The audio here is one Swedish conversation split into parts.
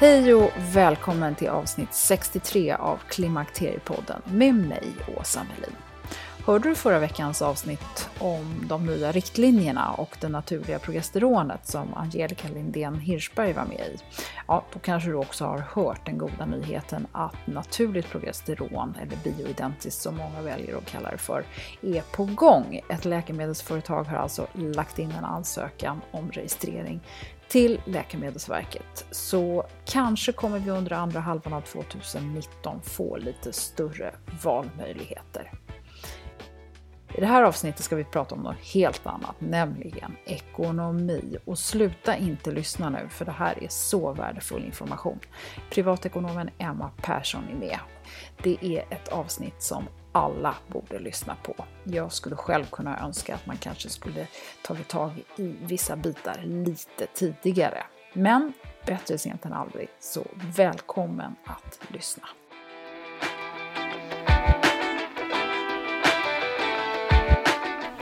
Hej och välkommen till avsnitt 63 av Klimakteriepodden med mig, Åsa Melin. Hörde du förra veckans avsnitt om de nya riktlinjerna och det naturliga progesteronet som Angelica Lindén Hirschberg var med i? Ja, då kanske du också har hört den goda nyheten att naturligt progesteron, eller bioidentiskt som många väljer att kalla det för, är på gång. Ett läkemedelsföretag har alltså lagt in en ansökan om registrering till Läkemedelsverket. Så kanske kommer vi under andra halvan av 2019 få lite större valmöjligheter. I det här avsnittet ska vi prata om något helt annat, nämligen ekonomi. Och sluta inte lyssna nu, för det här är så värdefull information. Privatekonomen Emma Persson är med. Det är ett avsnitt som alla borde lyssna på. Jag skulle själv kunna önska att man kanske skulle tagit tag i vissa bitar lite tidigare. Men bättre sent än aldrig, så välkommen att lyssna.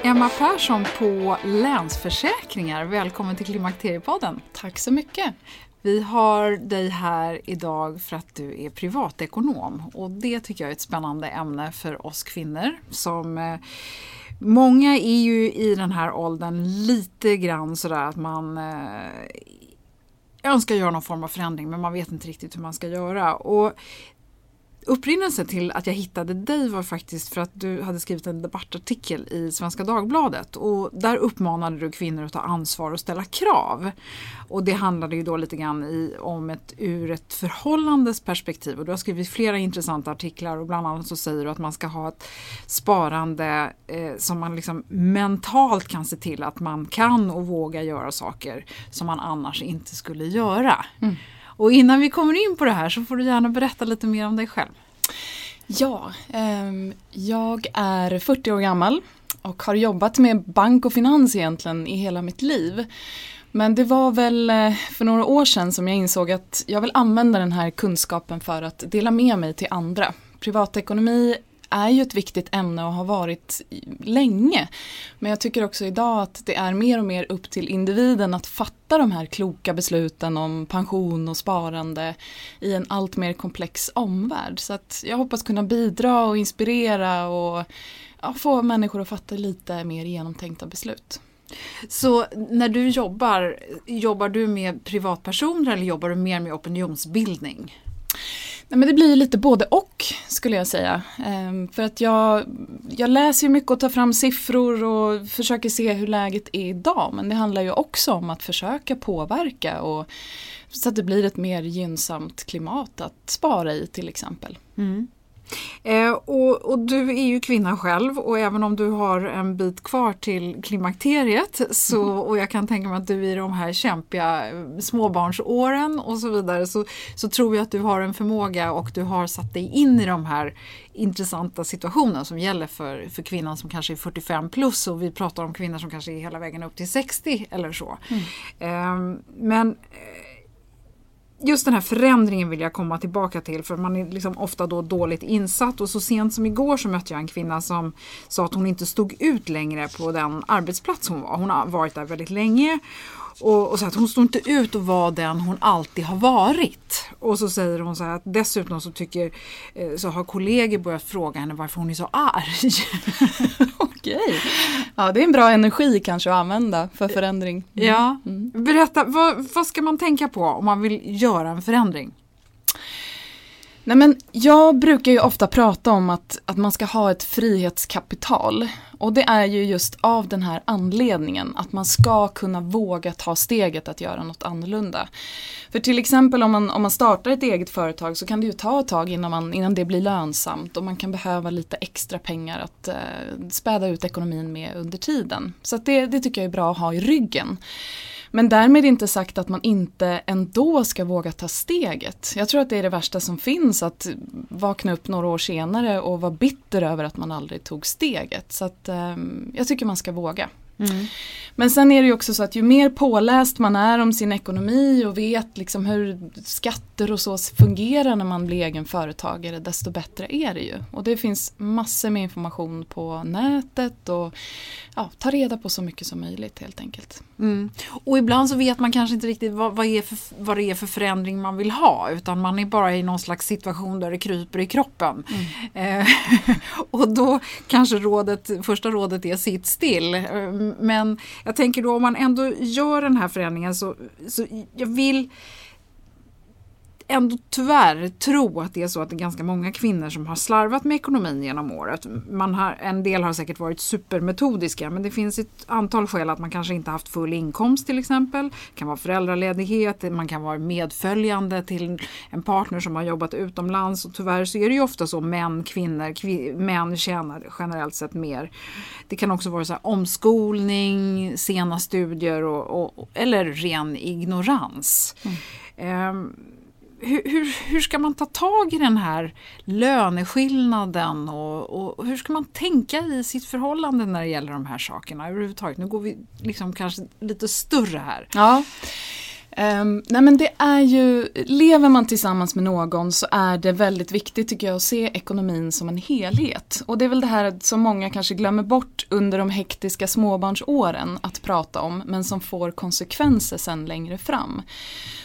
Emma Persson på Länsförsäkringar, välkommen till Klimakteriepodden. Tack så mycket. Vi har dig här idag för att du är privatekonom och det tycker jag är ett spännande ämne för oss kvinnor som eh, Många är ju i den här åldern lite grann sådär att man eh, önskar göra någon form av förändring men man vet inte riktigt hur man ska göra. Och upprinnelsen till att jag hittade dig var faktiskt för att du hade skrivit en debattartikel i Svenska Dagbladet och där uppmanade du kvinnor att ta ansvar och ställa krav. Och det handlade ju då lite grann i, om ett ur ett förhållandes perspektiv och du har skrivit flera intressanta artiklar och bland annat så säger du att man ska ha ett sparande eh, som man liksom mentalt kan se till att man kan och vågar göra saker som man annars inte skulle göra. Mm. Och innan vi kommer in på det här så får du gärna berätta lite mer om dig själv. Ja, eh, jag är 40 år gammal och har jobbat med bank och finans egentligen i hela mitt liv. Men det var väl eh, för några år sedan som jag insåg att jag vill använda den här kunskapen för att dela med mig till andra. Privatekonomi är ju ett viktigt ämne och har varit länge. Men jag tycker också idag att det är mer och mer upp till individen att fatta de här kloka besluten om pension och sparande i en allt mer komplex omvärld. Så att jag hoppas kunna bidra och inspirera och ja, få människor att fatta lite mer genomtänkta beslut. Så när du jobbar, jobbar du med privatpersoner eller jobbar du mer med opinionsbildning? Nej, men det blir lite både och skulle jag säga. Ehm, för att jag, jag läser mycket och tar fram siffror och försöker se hur läget är idag. Men det handlar ju också om att försöka påverka och så att det blir ett mer gynnsamt klimat att spara i till exempel. Mm. Eh, och, och, du är ju kvinna själv och även om du har en bit kvar till klimakteriet så, mm. och jag kan tänka mig att du i de här kämpiga eh, småbarnsåren och så vidare så, så tror jag att du har en förmåga och du har satt dig in i de här intressanta situationerna som gäller för, för kvinnan som kanske är 45 plus och vi pratar om kvinnor som kanske är hela vägen upp till 60 eller så. Mm. Eh, men just den här förändringen vill jag komma tillbaka till för man är liksom ofta då dåligt insatt och så sent som igår så mötte jag en kvinna som sa att hon inte stod ut längre på den arbetsplats hon var. Hon har varit där väldigt länge och, och så att hon står inte ut att vara den hon alltid har varit. Och så säger hon så här att dessutom så tycker eh, så har kollegor börjat fråga henne varför hon är så arg. Okej, ja det är en bra energi kanske att använda för förändring. Mm. Ja, berätta vad, vad ska man tänka på om man vill göra en förändring? Nej men jag brukar ju ofta prata om att, att man ska ha ett frihetskapital. Och det är ju just av den här anledningen att man ska kunna våga ta steget att göra något annorlunda. För till exempel om man, om man startar ett eget företag så kan det ju ta ett tag innan, man, innan det blir lönsamt och man kan behöva lite extra pengar att eh, späda ut ekonomin med under tiden. Så det, det tycker jag är bra att ha i ryggen. Men därmed inte sagt att man inte ändå ska våga ta steget. Jag tror att det är det värsta som finns att vakna upp några år senare och vara bitter över att man aldrig tog steget. Så att, um, jag tycker man ska våga. Mm. Men sen är det ju också så att ju mer påläst man är om sin ekonomi och vet liksom hur skatter och så fungerar när man blir egen företagare desto bättre är det ju. Och det finns massor med information på nätet och ja, ta reda på så mycket som möjligt helt enkelt. Mm. Och ibland så vet man kanske inte riktigt vad, vad, är för, vad det är för förändring man vill ha utan man är bara i någon slags situation där det kryper i kroppen. Mm. Eh, och då kanske rådet, första rådet är sitt still. Eh, men jag tänker då om man ändå gör den här förändringen så, så jag vill ändå tyvärr tro att det är så att det är ganska många kvinnor som har slarvat med ekonomin genom året. Man har, en del har säkert varit supermetodiska men det finns ett antal skäl att man kanske inte haft full inkomst till exempel. Det kan vara föräldraledighet, man kan vara medföljande till en partner som har jobbat utomlands och tyvärr så är det ju ofta så män, kvinnor, kvi, män tjänar generellt sett mer. Det kan också vara så här, omskolning, sena studier och, och, eller ren ignorans. Mm. Um, hur, hur, hur, ska man ta tag i den här löneskillnaden och, och, hur ska man tänka i sitt förhållande när det gäller de här sakerna överhuvudtaget? Nu går vi liksom kanske lite större här. Ja. Um, nej men det är ju, lever man tillsammans med någon så är det väldigt viktigt tycker jag att se ekonomin som en helhet. Och det är väl det här som många kanske glömmer bort under de hektiska småbarnsåren att prata om men som får konsekvenser sen längre fram.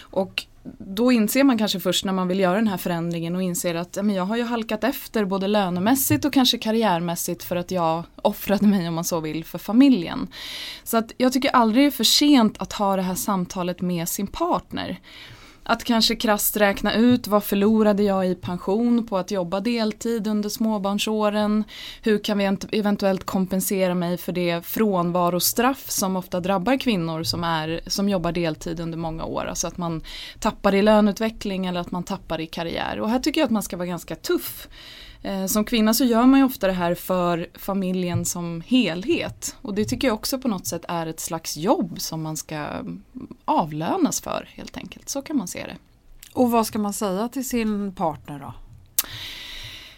Och då inser man kanske först när man vill göra den här förändringen och inser att men jag har ju halkat efter både lönemässigt och kanske karriärmässigt för att jag offrade mig om man så vill för familjen. Så att jag tycker aldrig det är för sent att ha det här samtalet med sin partner. Att kanske krasst räkna ut vad förlorade jag i pension på att jobba deltid under småbarnsåren? Hur kan vi eventuellt kompensera mig för det frånvarostraff som ofta drabbar kvinnor som, är, som jobbar deltid under många år? Alltså att man tappar i löneutveckling eller att man tappar i karriär. Och här tycker jag att man ska vara ganska tuff. Eh, som kvinna så gör man ju ofta det här för familjen som helhet. Och det tycker jag också på något sätt är ett slags jobb som man ska avlönas för helt enkelt. Så kan man se det. Och vad ska man säga till sin partner då?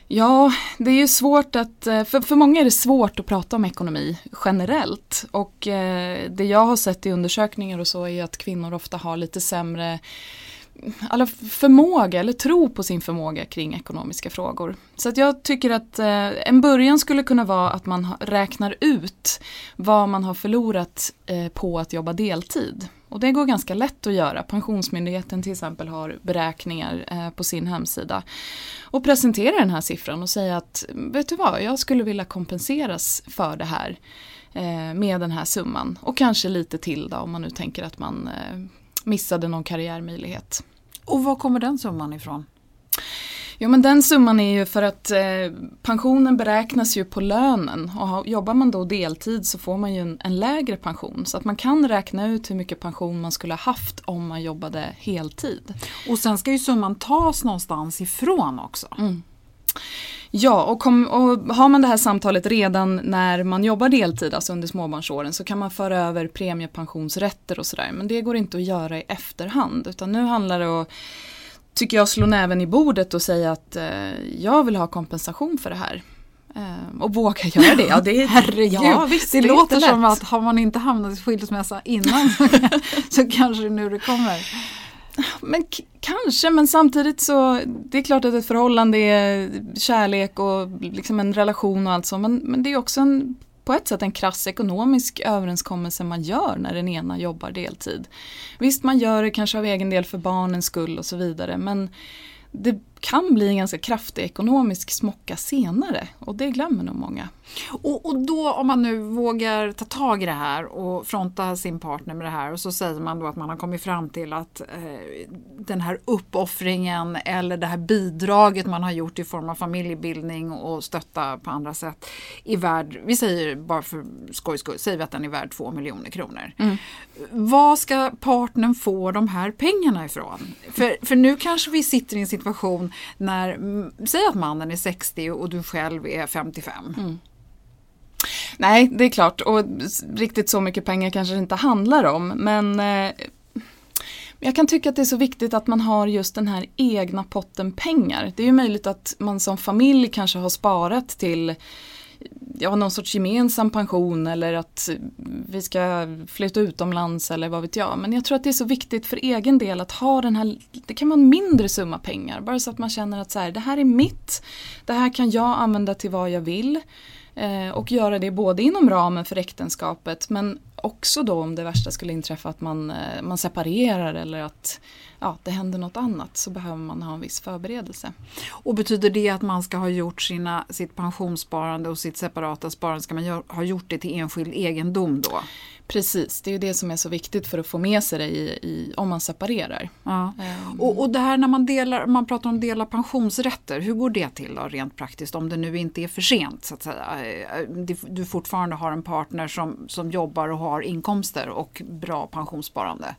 Ja, det är ju svårt att, eh, för, för många är det svårt att prata om ekonomi generellt. Och eh, det jag har sett i undersökningar och så är att kvinnor ofta har lite sämre alla förmåga eller tro på sin förmåga kring ekonomiska frågor. Så att jag tycker att eh, en början skulle kunna vara att man räknar ut vad man har förlorat eh, på att jobba deltid. Och det går ganska lätt att göra. Pensionsmyndigheten till exempel har beräkningar eh, på sin hemsida. Och presentera den här siffran och säga att vet du vad, jag skulle vilja kompenseras för det här eh, med den här summan. Och kanske lite till då om man nu tänker att man eh, missade någon karriärmöjlighet. Och var kommer den summan ifrån? Jo men den summan är ju för att eh, pensionen beräknas ju på lönen och jobbar man då deltid så får man ju en, en, lägre pension. Så att man kan räkna ut hur mycket pension man skulle ha haft om man jobbade heltid. Och sen ska ju summan tas någonstans ifrån också. Mm. Ja, och, kom, och har man det här samtalet redan när man jobbar deltid, alltså under småbarnsåren, så kan man föra över premiepensionsrätter och sådär. Men det går inte att göra i efterhand, utan nu handlar det om tycker jag, slå näven i bordet och säga att eh, jag vill ha kompensation för det här. Eh, och våga göra det. Ja, det är, Herregud, ja, visst, det, det låter som att har man inte hamnat i skilsmässa innan så, så kanske det nu det kommer. Men kanske, men samtidigt så det är klart att ett förhållande är kärlek och liksom en relation och allt så men, men det är också en, på ett sätt en krass ekonomisk överenskommelse man gör när den ena jobbar deltid. Visst man gör det kanske av egen del för barnens skull och så vidare men det kan bli en ganska kraftig ekonomisk smocka senare och det glömmer nog många. Och, och, då om man nu vågar ta tag i det här och fronta sin partner med det här och så säger man då att man har kommit fram till att eh, den här uppoffringen eller det här bidraget man har gjort i form av familjebildning och stötta på andra sätt är värd, vi säger bara för skojs skull, säger vi att den är värd två miljoner kronor. Mm. Vad ska partnern få de här pengarna ifrån? För, för nu kanske vi sitter i en situation när, säg att mannen är 60 och du själv är 55. Mm. Nej, det är klart och riktigt så mycket pengar kanske det inte handlar om men eh, jag kan tycka att det är så viktigt att man har just den här egna potten pengar. Det är ju möjligt att man som familj kanske har sparat till ja, någon sorts gemensam pension eller att vi ska flytta utomlands eller vad vet jag. Men jag tror att det är så viktigt för egen del att ha den här, det kan vara en mindre summa pengar. Bara så att man känner att så här, det här är mitt, det här kan jag använda till vad jag vill. Eh, och göra det både inom ramen för äktenskapet men också då om det värsta skulle inträffa att man, eh, man separerar eller att ja, det händer något annat så behöver man ha en viss förberedelse. Och betyder det att man ska ha gjort sina, sitt pensionssparande och sitt separata sparande, ska man ha gjort det till enskild egendom då? Precis, det är ju det som är så viktigt för att få med sig det i, i om man separerar. Ja. Um. Och, och det här när man, delar, man pratar om dela pensionsrätter, hur går det till då rent praktiskt om det nu inte är för sent? Så att säga? Eh, du fortfarande har en partner som, som jobbar och har inkomster och bra pensionssparande.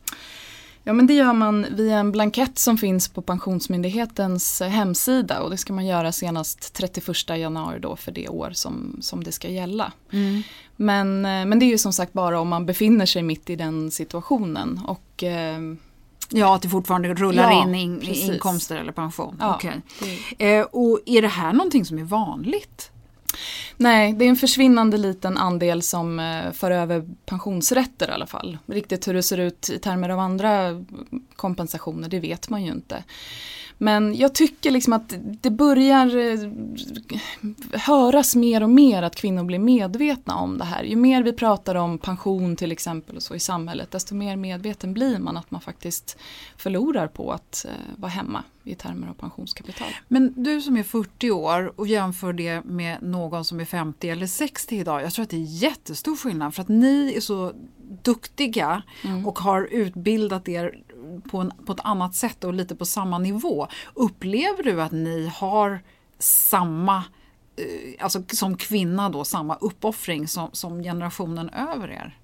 Ja men det gör man via en blankett som finns på Pensionsmyndighetens hemsida och det ska man göra senast 31 januari då för det år som, som det ska gälla. Mm. Men, eh, men det är ju som sagt bara om man befinner sig mitt i den situationen och eh, Ja, att det fortfarande rullar ja, in, in inkomster eller pension. Ja, okay. eh, och är det här någonting som är vanligt? Nej, det är en försvinnande liten andel som eh, för över pensionsrätter i alla fall. Riktigt hur det ser ut i termer av andra kompensationer, det vet man ju inte. Men jag tycker liksom att det börjar eh, höras mer och mer att kvinnor blir medvetna om det här. Ju mer vi pratar om pension till exempel och så i samhället desto mer medveten blir man att man faktiskt förlorar på att eh, vara hemma i termer av pensionskapital. Men du som är 40 år och jämför det med någon som är 50 eller 60 idag. Jag tror att det är jättestor skillnad för att ni är så duktiga mm. och har utbildat er på, en, på ett annat sätt och lite på samma nivå. Upplever du att ni har samma eh, alltså som kvinna då samma uppoffring som, som generationen över er?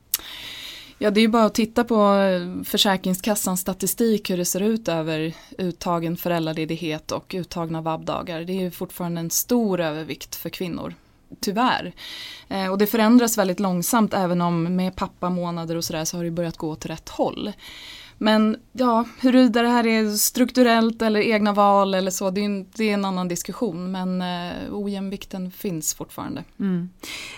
Ja det är ju bara att titta på eh, Försäkringskassans statistik hur det ser ut över uttagen föräldraledighet och uttagna vabbdagar. Det är ju fortfarande en stor övervikt för kvinnor. Tyvärr. Eh, och det förändras väldigt långsamt även om med pappamånader och sådär så har det börjat gå åt rätt håll. Men ja, huruvida det här är strukturellt eller egna val eller så, det är en, det är en annan diskussion. Men eh, ojämvikten finns fortfarande. Mm.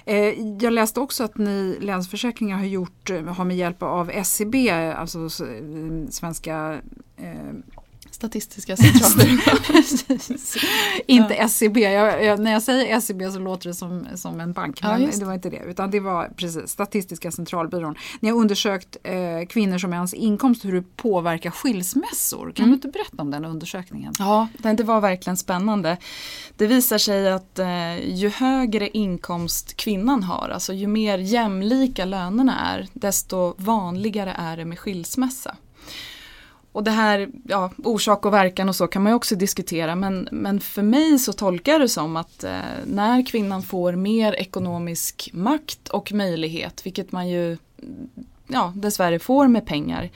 Eh, jag läste också att ni Länsförsäkringar har gjort, eh, har med hjälp av SCB, alltså eh, Svenska eh, Statistiska centralbyrån. inte ja. SCB, e jag, jag, när jag säger SCB e så låter det som, som en bank. Ja, men det var inte det, utan det var precis Statistiska centralbyrån. Ni har undersökt eh, kvinnors och mäns inkomst, hur det påverkar skilsmässor. Kan mm. du inte berätta om den undersökningen? Ja, det var verkligen spännande. Det visar sig att eh, ju högre inkomst kvinnan har, alltså ju mer jämlika lönerna är, desto vanligare är det med skilsmässa. Och det här, ja, orsak och verkan och så kan man ju också diskutera men, men för mig så tolkar det som att eh, när kvinnan får mer ekonomisk makt och möjlighet, vilket man ju ja, dessvärre får med pengar,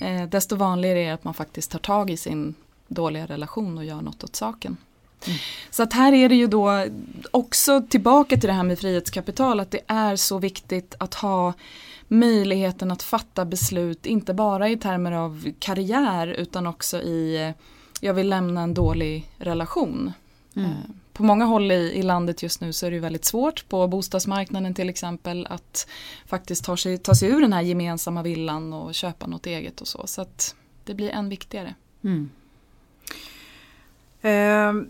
eh, desto vanligare är det att man faktiskt tar tag i sin dåliga relation och gör något åt saken. Mm. Så att här är det ju då också tillbaka till det här med frihetskapital att det är så viktigt att ha möjligheten att fatta beslut, inte bara i termer av karriär utan också i jag vill lämna en dålig relation. Mm. Eh, på många håll i, i, landet just nu så är det väldigt svårt på bostadsmarknaden till exempel att faktiskt ta sig, ta sig ur den här gemensamma villan och köpa något eget och så. Så att det blir än viktigare. Mm. Eh,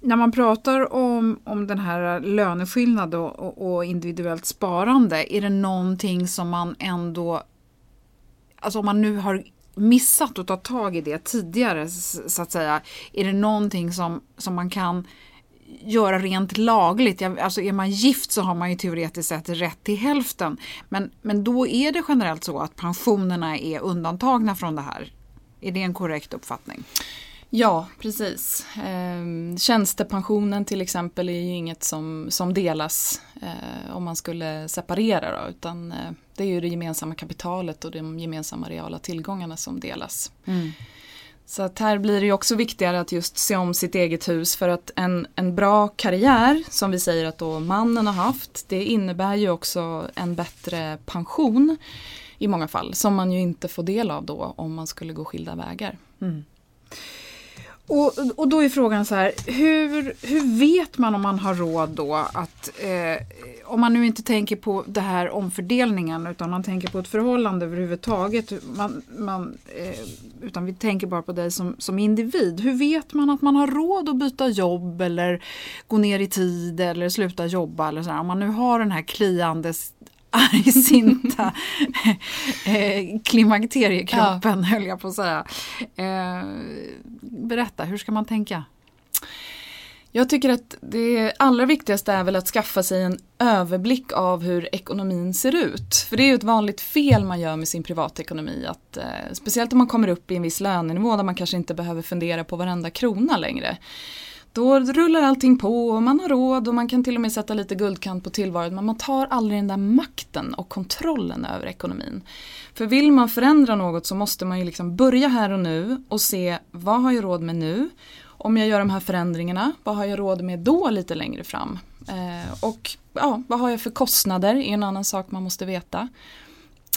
när man pratar om, om den här löneskillnad och, och, och, individuellt sparande, är det någonting som man ändå, alltså om man nu har missat att ta tag i det tidigare så att säga, är det någonting som, som man kan göra rent lagligt. Alltså är man gift så har man ju teoretiskt sett rätt till hälften. Men, men då är det generellt så att pensionerna är undantagna från det här. Är det en korrekt uppfattning? Ja, precis. Eh, tjänstepensionen till exempel är ju inget som, som delas eh, om man skulle separera då, utan eh, det är ju det gemensamma kapitalet och de gemensamma reala tillgångarna som delas. Mm. Så att här blir det ju också viktigare att just se om sitt eget hus för att en, en bra karriär som vi säger att då mannen har haft det innebär ju också en bättre pension i många fall som man ju inte får del av då om man skulle gå skilda vägar. Mm. Och, och då är frågan så här, hur, hur vet man om man har råd då att, eh, om man nu inte tänker på det här omfördelningen utan man tänker på ett förhållande överhuvudtaget, man, man, eh, utan vi tänker bara på dig som, som individ. Hur vet man att man har råd att byta jobb eller gå ner i tid eller sluta jobba eller så här, Om man nu har den här kliande argsinta eh, klimakteriekroppen ja. höll jag på att säga. Eh, berätta, hur ska man tänka? Jag tycker att det allra viktigaste är väl att skaffa sig en överblick av hur ekonomin ser ut. För det är ju ett vanligt fel man gör med sin privatekonomi. Att, eh, speciellt om man kommer upp i en viss lönenivå där man kanske inte behöver fundera på varenda krona längre. Då rullar allting på och man har råd och man kan till och med sätta lite guldkant på tillvaron men man tar aldrig den där makten och kontrollen över ekonomin. För vill man förändra något så måste man ju liksom börja här och nu och se vad har jag råd med nu? Om jag gör de här förändringarna, vad har jag råd med då lite längre fram? Eh, och ja, vad har jag för kostnader är en annan sak man måste veta.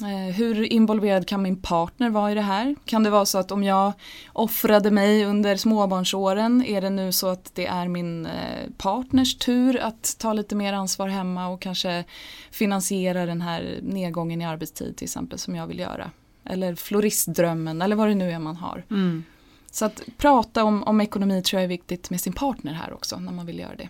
Eh, hur involverad kan min partner vara i det här? Kan det vara så att om jag offrade mig under småbarnsåren är det nu så att det är min eh, partners tur att ta lite mer ansvar hemma och kanske finansiera den här nedgången i arbetstid till exempel som jag vill göra. Eller floristdrömmen eller vad det nu är man har. Mm. Så att prata om, om ekonomi tror jag är viktigt med sin partner här också när man vill göra det.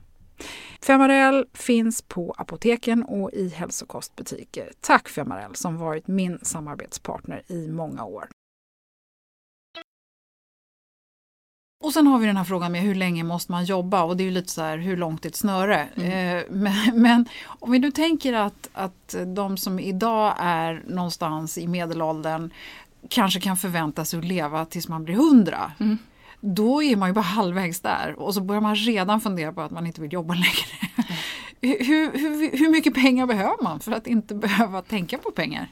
Femarel finns på apoteken och i hälsokostbutiker. Tack Femarel som varit min samarbetspartner i många år. Och sen har vi den här frågan med hur länge måste man jobba och det är ju lite så här hur långt är ett snöre. Mm. Eh, men, men, om vi nu tänker att, att de som idag är någonstans i medelåldern kanske kan förvänta sig att leva tills man blir hundra. Mm. Då är man ju bara halvvägs där och så börjar man redan fundera på att man inte vill jobba längre. Hur, hur, hur, mycket pengar behöver man för att inte behöva tänka på pengar?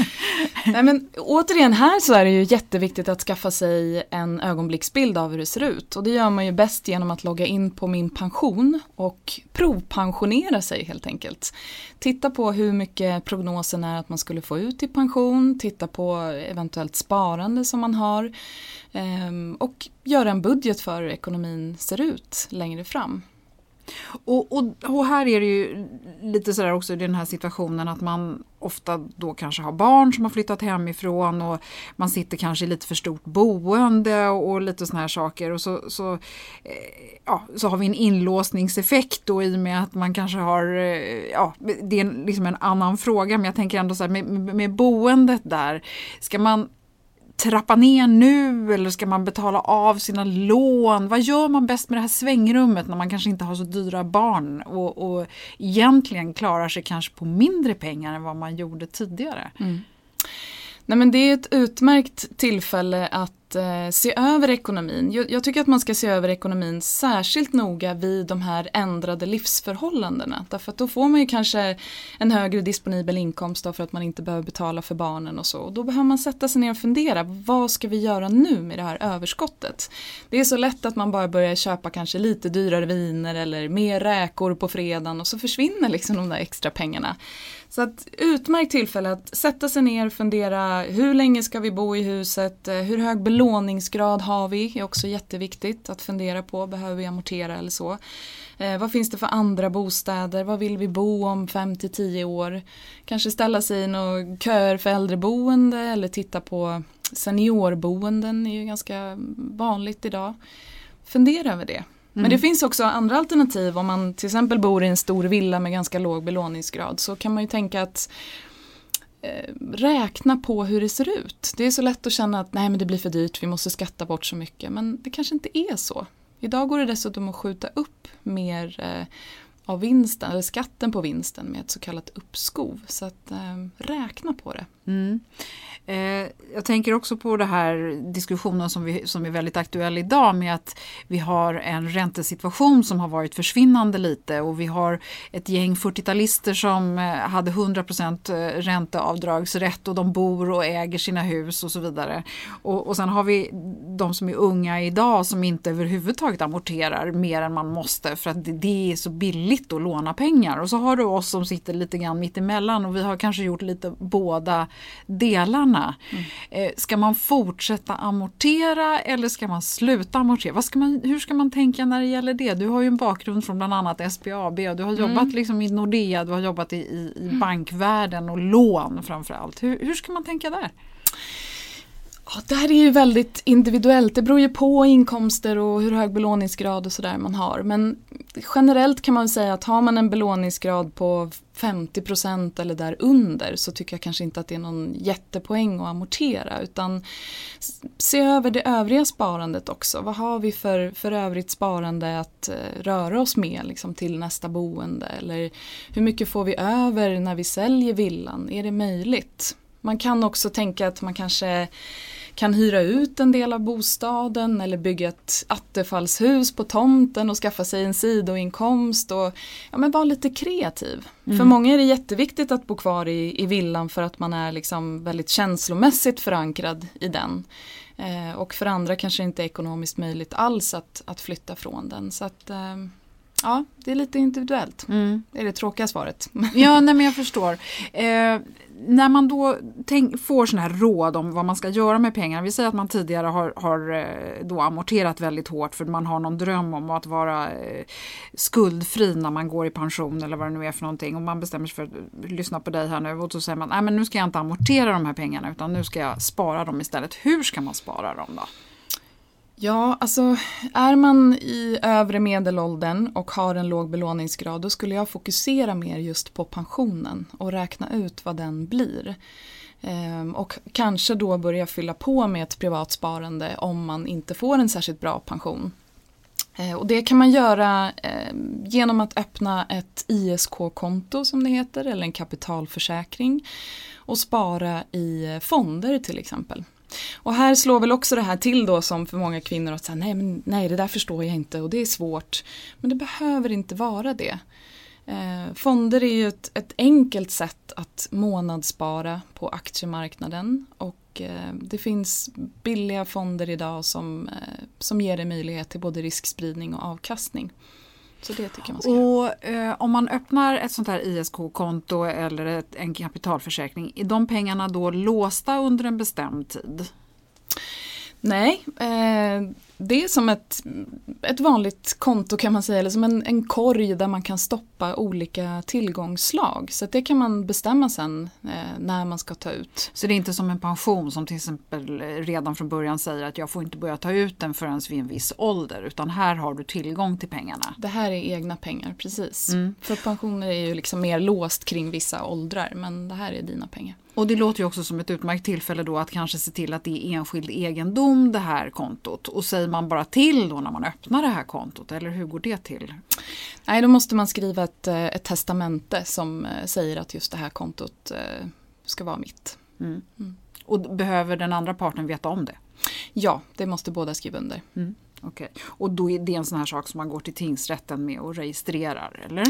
Nej, men, återigen här så är det ju jätteviktigt att skaffa sig en ögonblicksbild av hur det ser ut. Och det gör man ju bäst genom att logga in på min pension och provpensionera sig helt enkelt. Titta på hur mycket prognosen är att man skulle få ut i pension, titta på eventuellt sparande som man har ehm, och göra en budget för hur ekonomin ser ut längre fram. Och, och, och, här är det ju lite sådär också i den här situationen att man ofta då kanske har barn som har flyttat hemifrån och man sitter kanske i lite för stort boende och lite sådana här saker. Och så, så, eh, ja, så har vi en inlåsningseffekt då i och med att man kanske har, eh, ja, det är liksom en annan fråga men jag tänker ändå så här med, med boendet där, ska man trappa ner nu eller ska man betala av sina lån? Vad gör man bäst med det här svängrummet när man kanske inte har så dyra barn och, och egentligen klarar sig kanske på mindre pengar än vad man gjorde tidigare? Mm. Nej men det är ett utmärkt tillfälle att eh, se över ekonomin. Jag, jag, tycker att man ska se över ekonomin särskilt noga vid de här ändrade livsförhållandena. Därför att då får man ju kanske en högre disponibel inkomst då för att man inte behöver betala för barnen och så. Och då behöver man sätta sig ner och fundera, vad ska vi göra nu med det här överskottet? Det är så lätt att man bara börjar köpa kanske lite dyrare viner eller mer räkor på fredagen och så försvinner liksom de där extra pengarna. Så att utmärkt tillfälle att sätta sig ner och fundera hur länge ska vi bo i huset, eh, hur hög belåningsgrad har vi? är också jätteviktigt att fundera på. Behöver vi amortera eller så? Eh, vad finns det för andra bostäder? Vad vill vi bo om 5 till 10 år? Kanske ställa sig i några köer för äldreboende eller titta på seniorboenden är ju ganska vanligt idag. Fundera över det. Men det mm. finns också andra alternativ om man till exempel bor i en stor villa med ganska låg belåningsgrad så kan man ju tänka att Eh, räkna på hur det ser ut. Det är så lätt att känna att nej men det blir för dyrt, vi måste skatta bort så mycket. Men det kanske inte är så. Idag går det dessutom att skjuta upp mer eh, av vinsten, eller skatten på vinsten med ett så kallat uppskov. Så att eh, räkna på det. Mm. Eh, jag tänker också på den här diskussionen som, vi, som är väldigt aktuell idag med att vi har en räntesituation som har varit försvinnande lite och vi har ett gäng 40-talister som eh, hade 100 eh, ränteavdragsrätt och de bor och äger sina hus och så vidare. Och, och sen har vi de som är unga idag som inte överhuvudtaget amorterar mer än man måste för att det, det är så billigt att låna pengar. Och så har du oss som sitter lite grann mitt emellan och vi har kanske gjort lite båda delarna pengarna. Mm. ska man fortsätta amortera eller ska man sluta amortera? Ska man, hur ska man tänka när det gäller det? Du har ju en bakgrund från bland annat SBAB och du har mm. jobbat liksom i Nordea, du har jobbat i, i, i mm. bankvärlden och lån framförallt. Hur, hur ska man tänka där? Ja, det här är ju väldigt individuellt. Det beror ju på inkomster och hur hög belåningsgrad och sådär man har. Men generellt kan man säga att har man en belåningsgrad på 50% eller där under så tycker jag kanske inte att det är någon jättepoäng att amortera utan se över det övriga sparandet också. Vad har vi för, för övrigt sparande att eh, röra oss med liksom, till nästa boende eller hur mycket får vi över när vi säljer villan? Är det möjligt? Man kan också tänka att man kanske kan hyra ut en del av bostaden eller bygga ett attefallshus på tomten och skaffa sig en sidoinkomst och ja, men vara lite kreativ. Mm. För många är det jätteviktigt att bo kvar i, i villan för att man är liksom väldigt känslomässigt förankrad i den. Eh, och för andra kanske inte är ekonomiskt möjligt alls att, att flytta från den. Så att, eh, Ja, det är lite individuellt. Mm. Det är det tråkiga svaret. Ja, nej men jag förstår. Eh, när man då tänk, får sådana här råd om vad man ska göra med pengarna. Vi säger att man tidigare har, har eh, då amorterat väldigt hårt för man har någon dröm om att vara eh, skuldfri när man går i pension eller vad det nu är för någonting. Och man bestämmer sig för att lyssna på dig här nu och så säger man, nej men nu ska jag inte amortera de här pengarna utan nu ska jag spara dem istället. Hur ska man spara dem då? Ja, alltså är man i övre medelåldern och har en låg belåningsgrad då skulle jag fokusera mer just på pensionen och räkna ut vad den blir. Ehm, och kanske då börja fylla på med ett privat sparande om man inte får en särskilt bra pension. Eh, och det kan man göra ehm, genom att öppna ett ISK-konto som det heter eller en kapitalförsäkring och spara i fonder till exempel. Och här slår väl också det här till då som för många kvinnor att säga nej, men, nej det där förstår jag inte och det är svårt. Men det behöver inte vara det. Eh, fonder är ju ett, ett, enkelt sätt att månadsspara på aktiemarknaden och eh, det finns billiga fonder idag som, eh, som ger dig möjlighet till både riskspridning och avkastning. Så det tycker man ska och, eh, Om man öppnar ett sånt här ISK-konto eller ett, en kapitalförsäkring, är de pengarna då låsta under en bestämd tid? Nej, eh, det är som ett, ett vanligt konto kan man säga, eller som en, en korg där man kan stoppa olika tillgångsslag. Så det kan man bestämma sen eh, när man ska ta ut. Så det är inte som en pension som till exempel redan från början säger att jag får inte börja ta ut den förrän vid en viss ålder, utan här har du tillgång till pengarna. Det här är egna pengar, precis. Mm. För pensioner är ju liksom mer låst kring vissa åldrar, men det här är dina pengar. Och det låter ju också som ett utmärkt tillfälle då att kanske se till att det är enskild egendom det här kontot. Och säger man bara till då när man öppnar det här kontot eller hur går det till? Nej, då måste man skriva ett, eh, ett testamente som eh, säger att just det här kontot eh, ska vara mitt. Mm. Mm. Och behöver den andra parten veta om det? Ja, det måste båda skriva under. Mm. Okej. Och då är det en sån här sak som man går till tingsrätten med och registrerar, eller?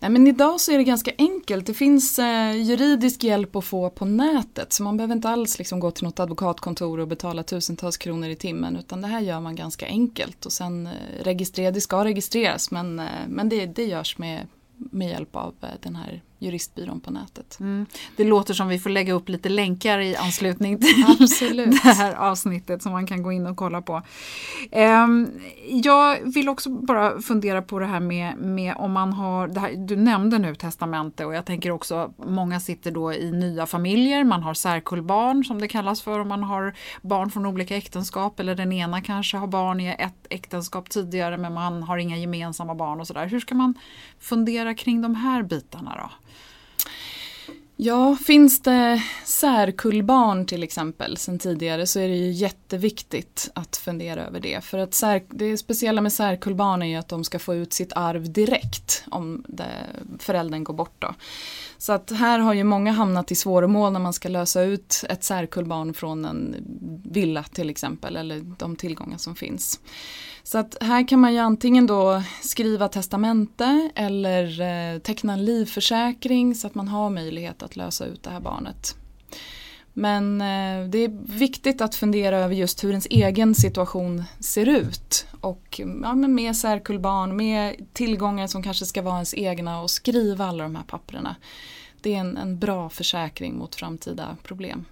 Nej, men idag så är det ganska enkelt. Det finns eh, juridisk hjälp att få på nätet så man behöver inte alls liksom gå till något advokatkontor och betala tusentals kronor i timmen utan det här gör man ganska enkelt och sen eh, registrera, det ska registreras men, eh, men det, det görs med, med hjälp av eh, den här juristbyrån på nätet. Mm. Det låter som vi får lägga upp lite länkar i anslutning till Absolut. det här avsnittet som man kan gå in och kolla på. Um, jag vill också bara fundera på det här med, med om man har, här, du nämnde nu testamente och jag tänker också många sitter då i nya familjer, man har särkullbarn som det kallas för om man har barn från olika äktenskap eller den ena kanske har barn i ett äktenskap tidigare men man har inga gemensamma barn och sådär. Hur ska man fundera kring de här bitarna då? Ja, finns det särkullbarn till exempel sen tidigare så är det ju jätteviktigt att fundera över det. För att sär, det speciella med särkullbarn är ju att de ska få ut sitt arv direkt om det, föräldern går bort. Då. Så att här har ju många hamnat i svåromål när man ska lösa ut ett särkullbarn från en villa till exempel eller de tillgångar som finns. Så att här kan man ju antingen då skriva testamente eller eh, teckna en livförsäkring så att man har möjlighet att lösa ut det här barnet. Men eh, det är viktigt att fundera över just hur ens egen situation ser ut. Och ja, med särkullbarn, med tillgångar som kanske ska vara ens egna och skriva alla de här papperna. Det är en, en bra försäkring mot framtida problem.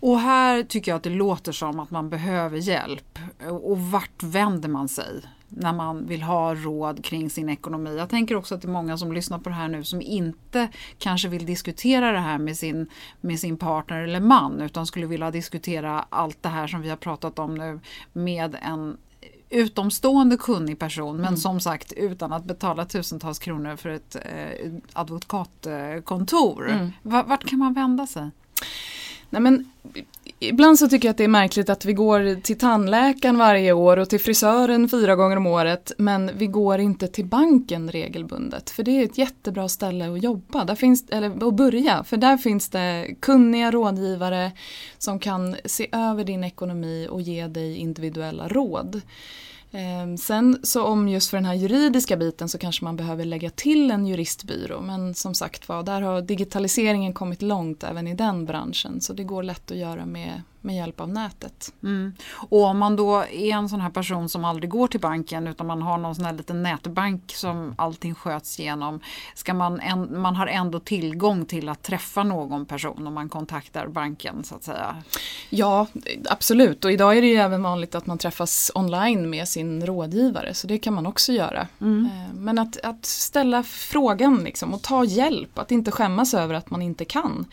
Och här tycker jag att det låter som att man behöver hjälp. Och vart vänder man sig när man vill ha råd kring sin ekonomi? Jag tänker också att det är många som lyssnar på det här nu som inte kanske vill diskutera det här med sin, med sin partner eller man utan skulle vilja diskutera allt det här som vi har pratat om nu med en utomstående kunnig person men mm. som sagt utan att betala tusentals kronor för ett eh, advokatkontor. Mm. Vart kan man vända sig? Nej, men, ibland så tycker jag att det är märkligt att vi går till tandläkaren varje år och till frisören fyra gånger om året men vi går inte till banken regelbundet. För det är ett jättebra ställe att jobba, där finns, eller att börja. För där finns det kunniga rådgivare som kan se över din ekonomi och ge dig individuella råd. Ehm, sen så om just för den här juridiska biten så kanske man behöver lägga till en juristbyrå. Men som sagt var, där har digitaliseringen kommit långt även i den branschen. Så det går lätt att göra med, med hjälp av nätet. Mm. Och om man då är en sån här person som aldrig går till banken utan man har någon sån här liten nätbank som allting sköts genom. Ska man, en, man har ändå tillgång till att träffa någon person om man kontaktar banken så att säga? Ja, absolut. Och idag är det ju även vanligt att man träffas online med sin rådgivare så det kan man också göra. Mm. Eh, men att, att ställa frågan liksom och ta hjälp, att inte skämmas över att man inte kan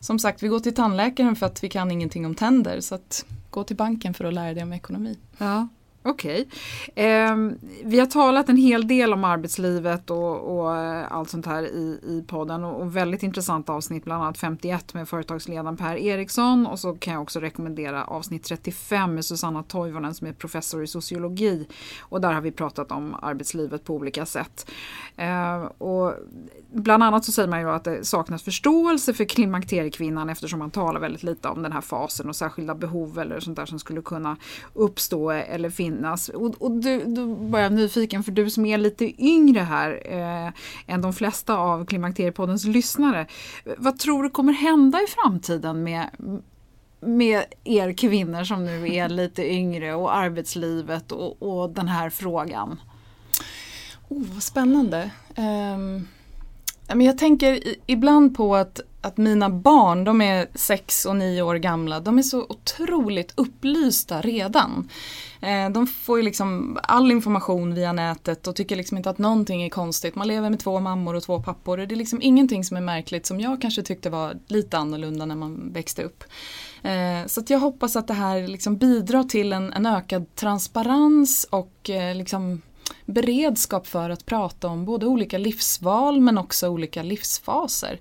som sagt, vi går till tandläkaren för att vi kan ingenting om tänder. Så att gå till banken för att lära dig om ekonomi. Ja. Okej. Okay. Eh, vi har talat en hel del om arbetslivet och, och eh, allt sånt här i, i podden och, och, väldigt intressanta avsnitt, bland annat 51 med företagsledaren Per Eriksson och så kan jag också rekommendera avsnitt 35 med Susanna Toivonen som är professor i sociologi och där har vi pratat om arbetslivet på olika sätt. Eh, och bland annat så säger man ju att det saknas förståelse för klimakteriekvinnan eftersom man talar väldigt lite om den här fasen och särskilda behov eller sånt där som skulle kunna uppstå eller finnas. Och, och du, då var jag nyfiken för du som är lite yngre här eh, än de flesta av Klimakteriepoddens lyssnare. Vad tror du kommer hända i framtiden med med er kvinnor som nu är lite yngre och arbetslivet och, och den här frågan? Oh, vad spännande. Um jag tänker ibland på att, att mina barn, de är sex och nio år gamla, de är så otroligt upplysta redan. Eh, de får ju liksom all information via nätet och tycker liksom inte att någonting är konstigt. Man lever med två mammor och två pappor och det är liksom ingenting som är märkligt som jag kanske tyckte var lite annorlunda när man växte upp. Eh, så så jag hoppas att det här liksom bidrar till en, en ökad transparens och eh, liksom beredskap för att prata om både olika livsval men också olika livsfaser.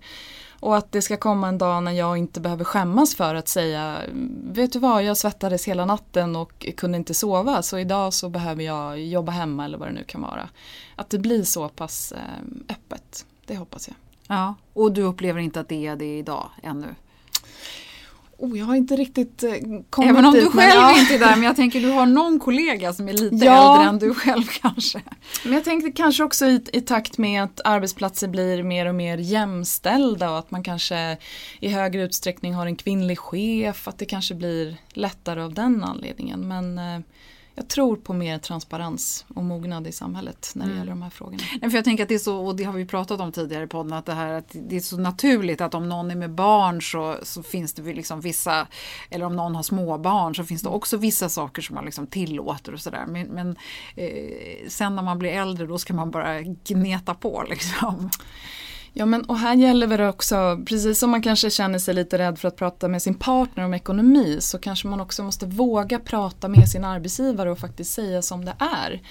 Och att det ska komma en dag när jag inte behöver skämmas för att säga Vet du vad, jag svettades hela natten och kunde inte sova så idag så behöver jag jobba hemma eller vad det nu kan vara. Att det blir så pass eh, öppet, det hoppas jag. Ja, och du upplever inte att det är det idag ännu? Oh, jag har inte riktigt eh, kommit Även om dit, du själv ja. inte är där, men jag tänker du har någon kollega som är lite ja. äldre än du själv kanske. Men jag tänkte kanske också i, i, takt med att arbetsplatser blir mer och mer jämställda och att man kanske i högre utsträckning har en kvinnlig chef, att det kanske blir lättare av den anledningen. Men eh, jag tror på mer transparens och mognad i samhället när det mm. gäller de här frågorna. Nej, för jag tänker att det är så, och det har vi pratat om tidigare i podden, att det här att det är så naturligt att om någon är med barn så, så finns det liksom vissa, eller om någon har småbarn så finns det också vissa saker som man liksom tillåter och sådär. Men, men eh, sen när man blir äldre då ska man bara gneta på liksom. Ja men och här gäller det också, precis som man kanske känner sig lite rädd för att prata med sin partner om ekonomi så kanske man också måste våga prata med sin arbetsgivare och faktiskt säga som det är.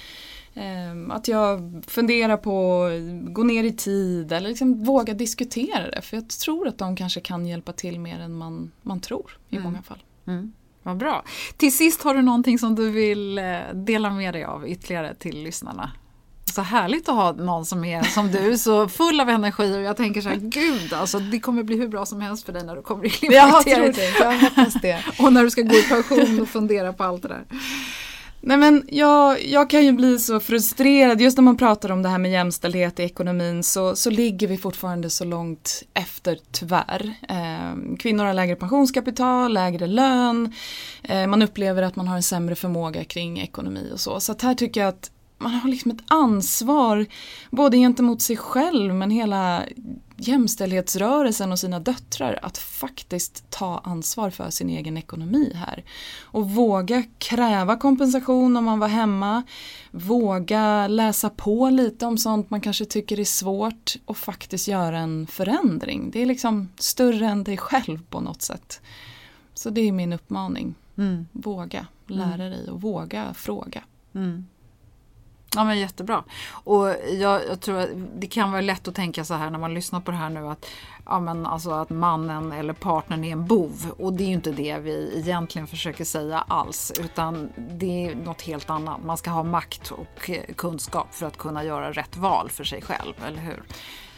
Ehm, att jag funderar på att gå ner i tid eller liksom våga diskutera det för jag tror att de kanske kan hjälpa till mer än man, man tror i mm. många fall. Mm. Vad bra. Till sist har du någonting som du vill eh, dela med dig av ytterligare till lyssnarna? Så härligt att ha någon som är som du, så full av energi och jag tänker så här, gud alltså det kommer bli hur bra som helst för dig när du kommer i klimakteriet. Jag, hoppas det. och när du ska gå i pension och fundera på allt det där. Nej men jag, jag kan ju bli så frustrerad, just när man pratar om det här med jämställdhet i ekonomin så, så ligger vi fortfarande så långt efter tyvärr. Eh, kvinnor har lägre pensionskapital, lägre lön, eh, man upplever att man har en sämre förmåga kring ekonomi och så. Så här tycker jag att man har liksom ett ansvar både gentemot sig själv men hela jämställdhetsrörelsen och sina döttrar att faktiskt ta ansvar för sin egen ekonomi här. Och våga kräva kompensation om man var hemma. Våga läsa på lite om sånt man kanske tycker är svårt och faktiskt göra en förändring. Det är liksom större än dig själv på något sätt. Så det är min uppmaning. Mm. Våga lära mm. dig och våga fråga. Mm. Ja men jättebra. Och jag, jag, tror att det kan vara lätt att tänka så här när man lyssnar på det här nu att, ja, men alltså att mannen eller partnern är en bov. Och det är ju inte det vi egentligen försöker säga alls. Utan det är något helt annat. Man ska ha makt och kunskap för att kunna göra rätt val för sig själv, eller hur?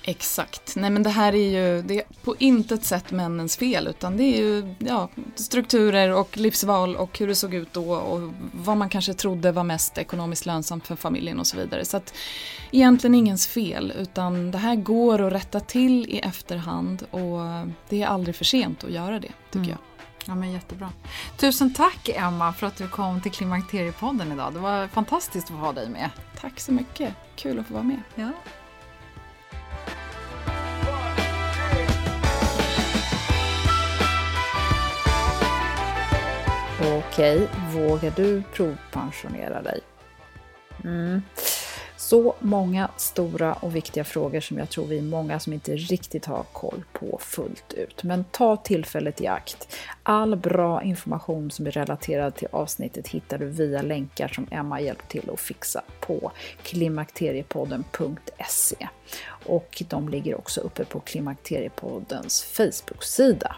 Exakt. Nej men det här är ju det är på intet sätt männens fel utan det är ju ja, strukturer och livsval och hur det såg ut då och vad man kanske trodde var mest ekonomiskt lönsamt för familjen och så vidare. Så att egentligen ingens fel utan det här går att rätta till i efterhand och det är aldrig för sent att göra det tycker mm. jag. Ja, men jättebra. Tusen tack Emma för att du kom till Klimakteriepodden idag. Det var fantastiskt att få ha dig med. Tack så mycket. Kul att få vara med. Ja. Okej, vågar du provpensionera dig? Mm. Så många stora och viktiga frågor som jag tror vi är många som inte riktigt har koll på fullt ut. Men ta tillfället i akt. All bra information som är relaterad till avsnittet hittar du via länkar som Emma hjälpt till att fixa på klimakteriepodden.se. Och de ligger också uppe på Klimakteriepoddens Facebook-sida.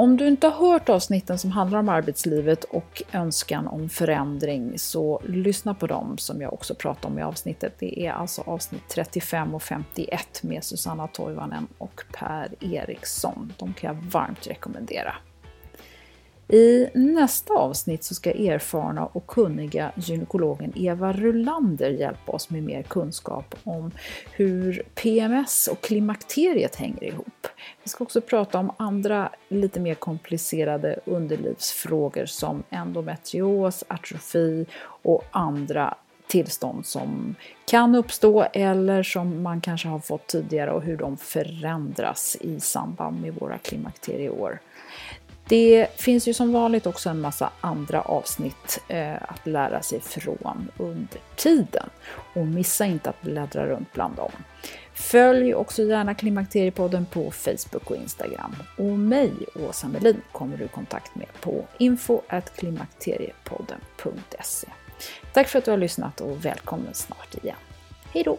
Om du inte har hört avsnitten som handlar om arbetslivet och önskan om förändring så lyssna på dem som jag också pratar om i avsnittet. Det är alltså avsnitt 35 och 51 med Susanna Toivonen och Per Eriksson. De kan jag varmt rekommendera. I nästa avsnitt så ska erfarna och kunniga gynekologen Eva Rulander hjälpa oss med mer kunskap om hur PMS och klimakteriet hänger ihop. Vi ska också prata om andra lite mer komplicerade underlivsfrågor som endometrios, atrofi och andra tillstånd som kan uppstå eller som man kanske har fått tidigare och hur de förändras i samband med våra klimakterieår. Det finns ju som vanligt också en massa andra avsnitt eh, att lära sig från under tiden. Och missa inte att bläddra runt bland dem. Följ också gärna Klimakteriepodden på Facebook och Instagram. Och mig, Åsa Melin, kommer du i kontakt med på info.klimakteriepodden.se. Tack för att du har lyssnat och välkommen snart igen. Hej då!